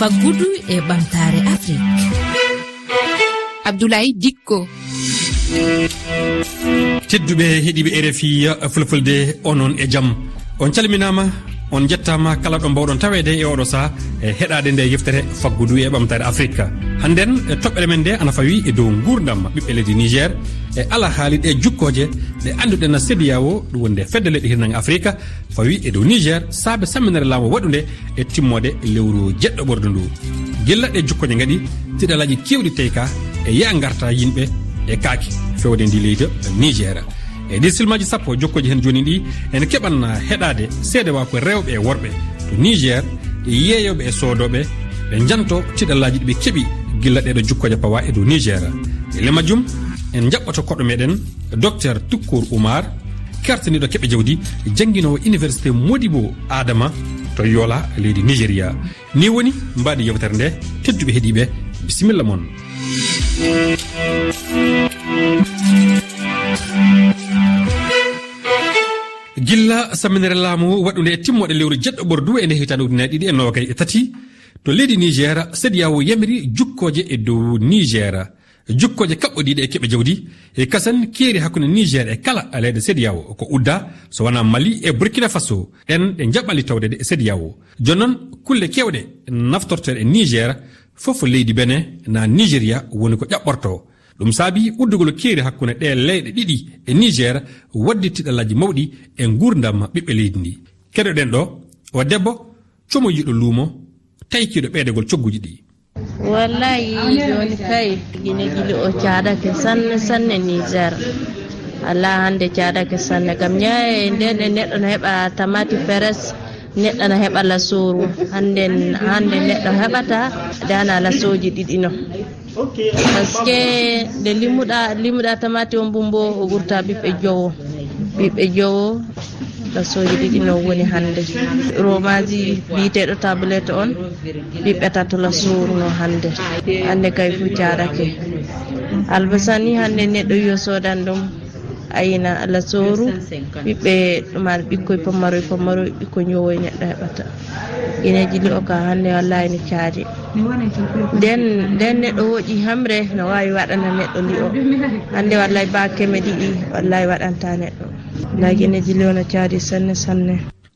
faggudu e ɓamtare afrique. Abdoulaye dikko. Tedduɓe heeɗiɓe e rfi fulfulde onon e jaam. On calminama on jettama kala ɗo mbawɗon tawede e oɗo saaha e heɗade nde yeftere faggudu e ɓamtare afrique hannden e toɓɓere men nde ana fawi e dow gurdam ɓiɓɓe leydi niger e ala haalid e jukkoje ɗe anduɗen sediyawo ɗum wonde fedde leyɗe hirnage afrique fawi e dow niger saabe samminere laamu waɗude e timmode lewru jeɗɗo ɓordu ndu. Gilla ɗe jukkoje gaɗi tiɗalaji kewɗi tawi ka e ya garta yimɓe e kaake fewde ndi leydi niger. e ɗi silmaji sappo e jokkoji hen joni ɗi ene keɓan heɗade seede wa ko e rewɓe e worɓe. To niger e yeeyoɓe e soodoɓe ɓe janto tiɗallaji ɗiɓe keeɓi gilla ɗeɗo jukkoje pawa e dow niger. E le majjum en jaɓɓoto koɗɗo meɗen docteur tukkour oumar kertaniɗo keɓe jawdi jangguinowo université modibo adama to yola leydi nigéria ni woni mbaɗi yewtere nde tedduɓe heeɗiɓe bisimilla moon gilla saminere laamu waɗunde e timmoɗe lewru jeɗɗo ɓordu e nde hitande ujunaje ɗiɗi e nogay e tati. To leydi nigéra sediyawo yamiri jukkoje e dow niger. Jukkoje kaɓɓoɗiɗe e keɓe jawdi. E kasan keeri hakkunde niger e kala e leyɗe sediyawo ko udda. So wona mali e burkina faso ɗen ɗe jaɓɓali tawde ɗe e sediyawo jonnon kulle kewɗe naftorteɗe e niger fof leydi bene na nigéria woni ko ƴaɓɓorto ɗum saabi uddugol keeri hakkunde ɗe leyɗe ɗiɗi e niger waddi tiɗallaji mawɗi e gurdam ɓiɓɓe leydi ndi. Keɗoɗen ɗo o debbo como yiɗo luumo taykiɗo ɓeydegol cogguji ɗi. Wallayi joni kay gine gili o caɗake sanne sanne niger. Ala hande caɗake sanne kam. Ñaye nden e neɗɗo no heɓa tamati feres neɗɗo no heɓa lasoru hande hande neɗɗo heɓata dana lasoji ɗiɗino par ce que nde limuɗa limuɗa tamati on bumbo o ɓurta ɓiɓɓe jowo. Ɓiɓɓe jowo ɗasoji ɗiɗi no woni hande romaji wiiteɗo tablette on ɓiɓɓe tatola suurno hande hande kay fo jarake. Albasa ni hannde neɗɗo yo sodan ɗum. ayina allah soru ɓiɓɓe ɗumar ɓikkoy pammaroy pammaroy ɓikkoy ñowoy neɗɗo heɓata ine jili o ka hannde wallahi ne caadi. Nden nden neɗɗo woƴi hamre no wawi waɗana neɗɗo li o hande wallahi ba keme ɗiɗi wallahi waɗanta neɗɗo. Lagi ene jili o no caadi sanne sanne.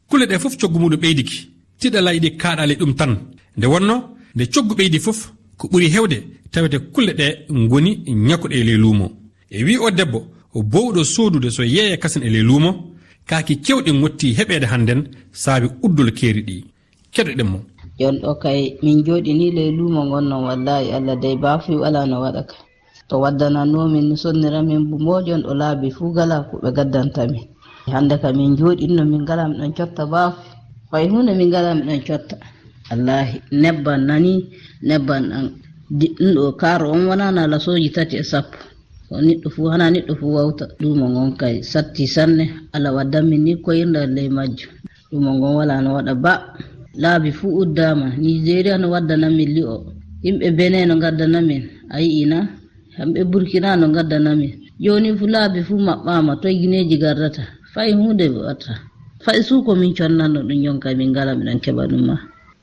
Kulle ɗe foof coggu muɗum ɓeydiki tiɗa ɗi kaɗali ɗum tan. Nde wonno nde coggu ɓeydi foof ko ɓuuri hewde tawete kulle ɗe goni ñakkuɗe e ley luumo. E wi o debbo o bowɗo soodude so yeeya kasen e ley luumo kaaki kewɗe gotti heɓeede hannden saabi uddol keeri ɗi. Keɗe ɗen mo. Jon ɗo kay min jooɗi ni ley luumo gonnon wallahi allah dey baafuy wala no waɗa ka. To waddananomin no sonniramin mbojon ɗo laabi fuu gala ko ɓe gaddantamin hannde ka min jooɗinno min ngala miɗon cotta baafu. Fay hunde min ngala miɗon cotta. Wallahi nebban nani nebban ɗan diɗɗum ɗo kaaro on wonana lasoji tati e sappo. so neɗɗo fuu hana neɗɗo fuu wawta. Ɗumo ngon kay satti sanne allah waddanmin ni koyirda ley majjo ɗumo ngon wala no waɗa ba. Laabi fuu uddama nigéria no waddanamin li o. Yimɓe bene no gaddanamin a yi'ina hamɓe burkina no gaddanamin joni fu laabi fuu maɓɓama toye guineji gardata fay hunde watta fay suu komin connanno ɗum yonka min ngala miɗon keɓa ɗumma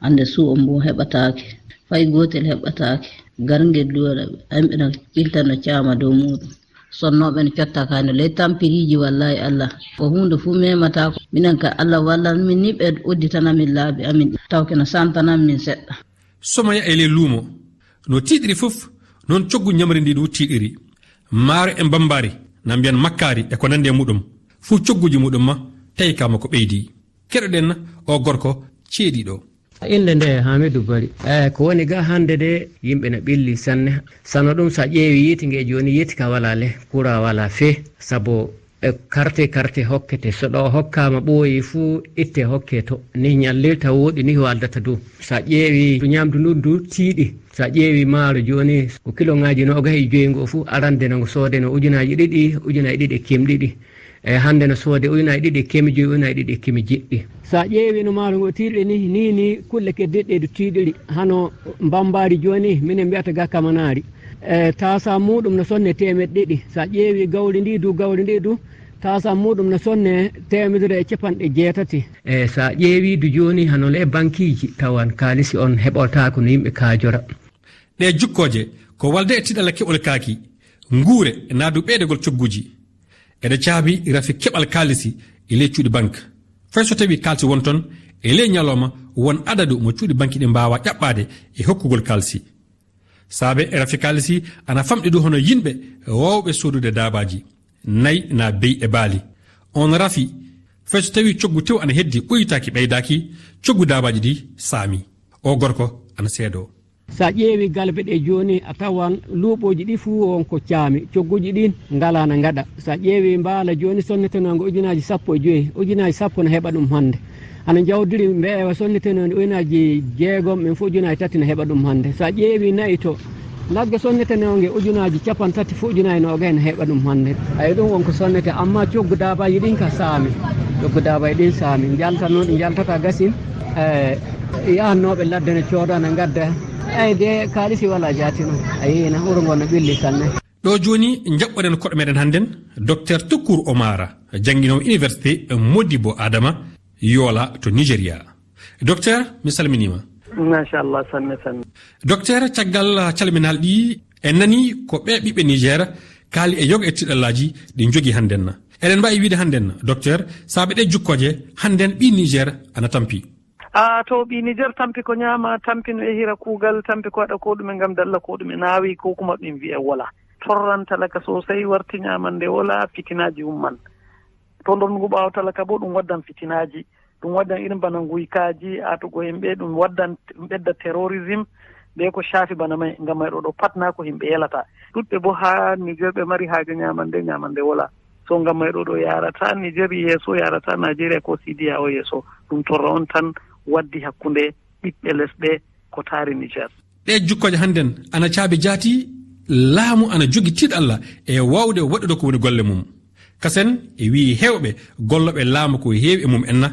ande suu o mbo heɓatake fay gotel heɓatake gargel duwaɗa hamɓe no ɓiltano caama dow muɗum. Sonnoɓe no cotta kano ley tampiriji wallahi allah. Ko hunde fuu mematako minen ka allah wallan min ni ɓe udditanamin laabi amin. Taw keno santanan min seɗɗa. Somaya e ley luumo no tiɗiri fof noon coggu ñamri ndi ɗum tiɗiri maaro e bambari na mbiyan makkari e ko nandi e muɗum. Fuu cogguji muɗum ma tawi kama ko ɓeydi. Keɗoɗen o gorko ceeɗiɗo. inde nde hamidou bari. Eyi ko woni ga hande de yimɓe ne ɓilli sanne. Sano ɗum sa ƴeewi yiiti nge joni yiiti ka wala le courant wala fe. Saabu e karte karte hokkete. So ɗo hokkama ɓooyi fuu itte hokke to. Ni ñallirta woɗi ni waldata dow sa ƴeewi ñamdu ndu ndu tiiɗi. Sa ƴeewi maaro joni ko kilo ngaji nogahe joyingo fuu arande no soodeno ujunaji ɗiɗi ujunaji ɗiɗi kimɗiɗi eyi hannde no soode ujunaje ɗiɗi kemi joyi ujunaje ɗiɗi kemi jeɗɗi so a ƴeewino maaro ngo tiiɗe ni ni ni kulle keddiɗɗe ɗo tiiɗiri. Hano mbambari jooni minen mbiyata ga kamanaari e tasa muɗum no sonne temeɗe ɗiɗi. So a ƴeewi gawri ndi du gawri ndi du tasa muɗum no sonne temedere e capanɗe jeetati. E so a ƴeewi jooni hanole e banqueji tawan kaalisi on heɓotako no yimɓe kaajora. Ɗe jukkoje ko walde e tiɗalla keɓol kaaki nguure e naadu ɓeydegol cogguji eɗe caabi rafi keɓal kaalisi e ley cuuɗi banque fay so tawi kaalsi won toon e ley ñalawma won adadu mo cuuɗi banque ɗi mbawa ƴaɓɓade e hokkugol kaalisi. Saabe e rafi kaalisi ana famɗi du hono yimɓe wowɓe sodude daabaji nayi na beyi e baali. On rafi fay so tawi coggu tew ana heddi ɓoyitaki ɓeydaki coggu daabaji ɗi saami. O gorko ana seedo. sa ƴeewi galbe ɗe joni a tawan luuɓoji ɗi fuu on ko caami cogguji ɗin ngalana gaɗa sa ƴeewi mbaala joni sonnetenogo ujunaji sappo e joyyi ujunaji sappo ne heɓa ɗum hannde. Ana jawdiri mbeewa sonnetenoɗe ujunaji jeegom min fo ujunaji tati ne heɓa ɗum hannde. Sa ƴeewi nayi to nagge sonnetenonge ujunaji capan tati fo ujunaji noga ne heɓa ɗum hannde. Ayi ɗum wonko sonnete amma coggu dabaji ɗin ka saami coggu dabaji ɗin saami. Jaltanno ɗe jaltata gasin e yahannoɓe ladde ne coodana gadda eyyi de kalisi wala jaatino a yiyina wuro ngo no ɓilli sanne. Ɗo joni jaɓɓoɗen koɗo meɗen hannden docteur toukour omara jangguinowo université modibo adama yoola to nigéria. Docteur mi salminima machallah sanne sanne. Docteur caggal calminal ɗi en nani ko ɓe ɓiɓɓe nigéra kaali e yoga e tiɗallaji ɗi jogui hannden eɗen mbawi wiide hannden docteur saabe ɗe jukkoje hannden ɓi niger ana tampi. a to ɓi niger tampi ko ñaama tampi no yehira kuugal tampi ko waɗa ko ɗume ngam dalla ko ɗume naawi ko kuma ɗum wiya wola. Torran talaka sosai warti ñaamande wola fitinaji umman. To ndongu ɓaawa talaka bo ɗum waddan fitinaji ɗum waddan irin bana nguykaaji aatugo yimɓe ɗum waddan ɗum ɓedda terrorisme ɓe ko shaafi bana may ngam may ɗo ɗo patna ko yimɓe yelata. Ɗuɗɓe bo haa niger ɓe mari haaje ñaamande ñaamande wola. So ngam may ɗo ɗo yarata niger yeeso yarata nigéria ko sidiya o yeeso. Ɗum torra on tan waddi hakkunde ɓiɓɓe lesɗe ko taari niger. Ɗe jukkoje hannden ana caabi jaati laamu ana jogi tiiɗo e wawde waɗude ko woni golle mum. Kasen e wi hewɓe golloɓe laamu ko heewi e mum enna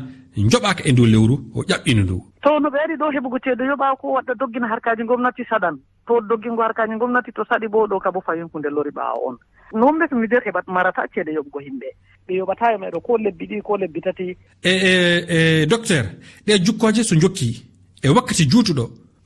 joɓaka e ndow lewru o ƴaɓɓino ndow to no ɓe ari ɗo heɓugo ceede yoɓa ko waɗɗa doggina harkaji gomnati saɗan. To doggingo harkaji gomnati to saɗi bo ɗo kabo fayin hunde lori ɓaawa on. noon mbesa niger heɓat marata ceede yoɓugo yimɓe ɓe yoɓata e meɗo ko lebbi ɗi ko lebbi tati. E e e docteur ɗe jukkoje so jokki e wakkati juutuɗo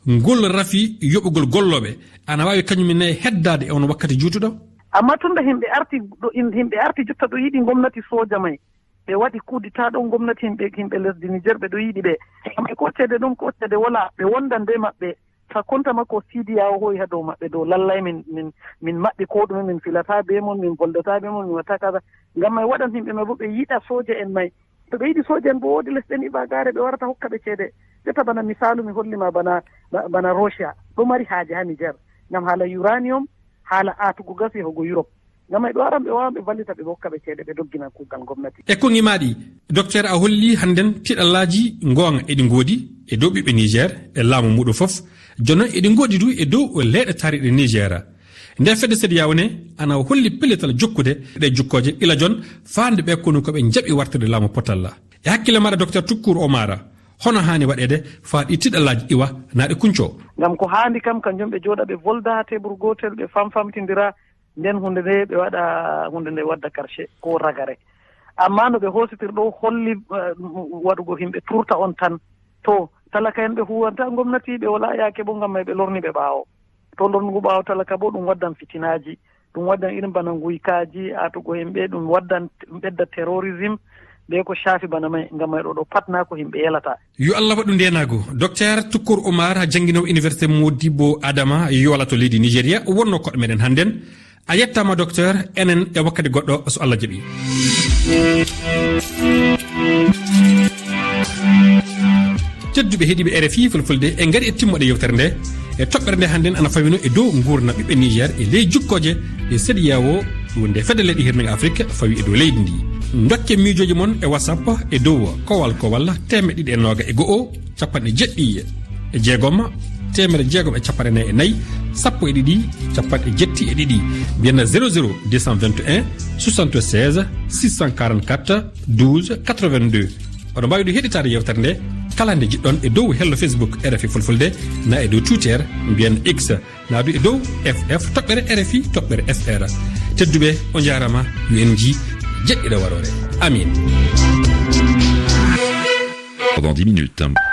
ngol rafi yoɓugol golloɓe ana wawi kañumenne heddade e, e on wakkati juutuɗo? Amma tunda himɓe arti ɗo himɓe arti jotta ɗo yiɗi gomnati sooja may. Ɓe waɗi kuudita ɗon gomnati himɓe himɓe lesdi niger ɓe ɗo yiɗi ɓe. Amma ko ceede ɗum ko ceede wala ɓe wondan nde maɓɓe. hakkunta makko o siidi yaw hoyi ha dow maɓɓe dow lallay min min min maɓɓi ko ɗume min filata be mon min boldata be mon min watta kaza. Ngam may waɗan himɓe may bo ɓe yiɗa sooja en may. To ɓe yiɗi sooja en bo woodi lesɗen iɓagaare ɓe warata hokka ɓe ceede. Jotta bana misalu mi hollima bana bana russia. Ɗo mari haaje ha niger. Ngam haala uranium haala aatugo gas yahugo europe. Ngam ay ɗo aran ɓe wawan ɓe vallita ɓe hokka ɓe ceede ɓe doggina kuugal gomnati. E kongimaɗi docteur a holli hannden tiɗallaji goonga eɗi ngoodi e dow ɓiɓɓe niger e laamu muɗum fof. jonnon eɗi goɗi du e dow leyɗe tariɗe nigéria. Nde fedde sedi yawne ana holli pelletal jokkude ɗe jukkoje. Ila jon fande ɓe kono koɓe jaɓi wartirde laamu potalla. E hakkille maɗa docteur toukour omara hono hani waɗede faa ɗi tiɗallaji iwa naɗe kunco. Ngam ko haandi kam kanjum ɓe jooɗa ɓe volda teɓol gotel ɓe famfamtidira nden hunde nde ɓe waɗa hunde nde wadda karce ko ragare. Amma no ɓe hositir ɗo holli eh, waɗugo himɓe turta on tan to talaka en ɓe huwanta gomnati ɓe wala yaake bo ngam may ɓe lorni ɓe ɓaawo. To lornugu ɓaawo talaka bo ɗum waddan fitinaaji ɗum waddan irin bana nguykaaji atugo himɓe ɗum waddan ɓedda terrorisme ɓe ko shaafi bana may ngam may ɗo ɗo patna ko himɓe yalata yo allah waɗu ndenago docteur tukkour oumar ha jangguinowo université modibo adama yola to leydi nigéria wonno koɗo meɗen hannden. A yettama docteur enen e wakkati goɗɗo so allah jaaɓi tedduɓe heeɗiɓe rfi fulfulde e gaari e timmoɗe yewtere nde. E toɓɓere nde hannden ana fawino e dow gurna ɓiɓɓe niger e ley jukkoje e sédia o wonde fedde leyɗe hirnaga afrique fawi e dow leydi ndi. Dokke miijoji moon e whatsapp e dow kowal kowal temeɗe ɗiɗi e noga e go'o capanɗe jeɗɗi e jeegom temere jeegom e capanɗe nayyi e nayyi sappo e ɗiɗi capanɗe jetti e ɗiɗi. Mbiyenna 00 221 76 644 12 82 oɗo mbawi ɗo heɗitade yewtere nde kala nde jiɗɗon e dow hello facebook rfi fulfulde na e dow twitter mbiyen x na du e dow ff toɓɓere rfi toɓɓere fr tedduɓe o jarama yo en ji jeɗɗiɗo warore. Amin. Pendant 10 minutes.